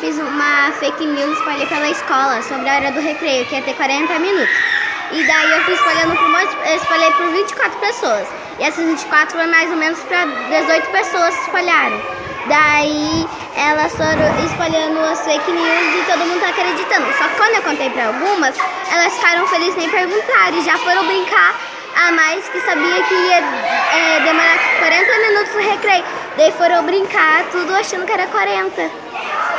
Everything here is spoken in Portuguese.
fiz uma fake news, espalhei pela escola sobre a hora do recreio, que ia ter 40 minutos. E daí eu fui espalhando por, um espalhei por 24 e pessoas. E essas 24 foi e mais ou menos para 18 pessoas que espalharam. Daí elas foram espalhando as fake news e todo mundo tá acreditando. Só que quando eu contei para algumas, elas ficaram felizes nem perguntaram e já foram brincar a mais que sabia que ia é, demorar 40 minutos no recreio. Daí foram brincar, tudo achando que era 40.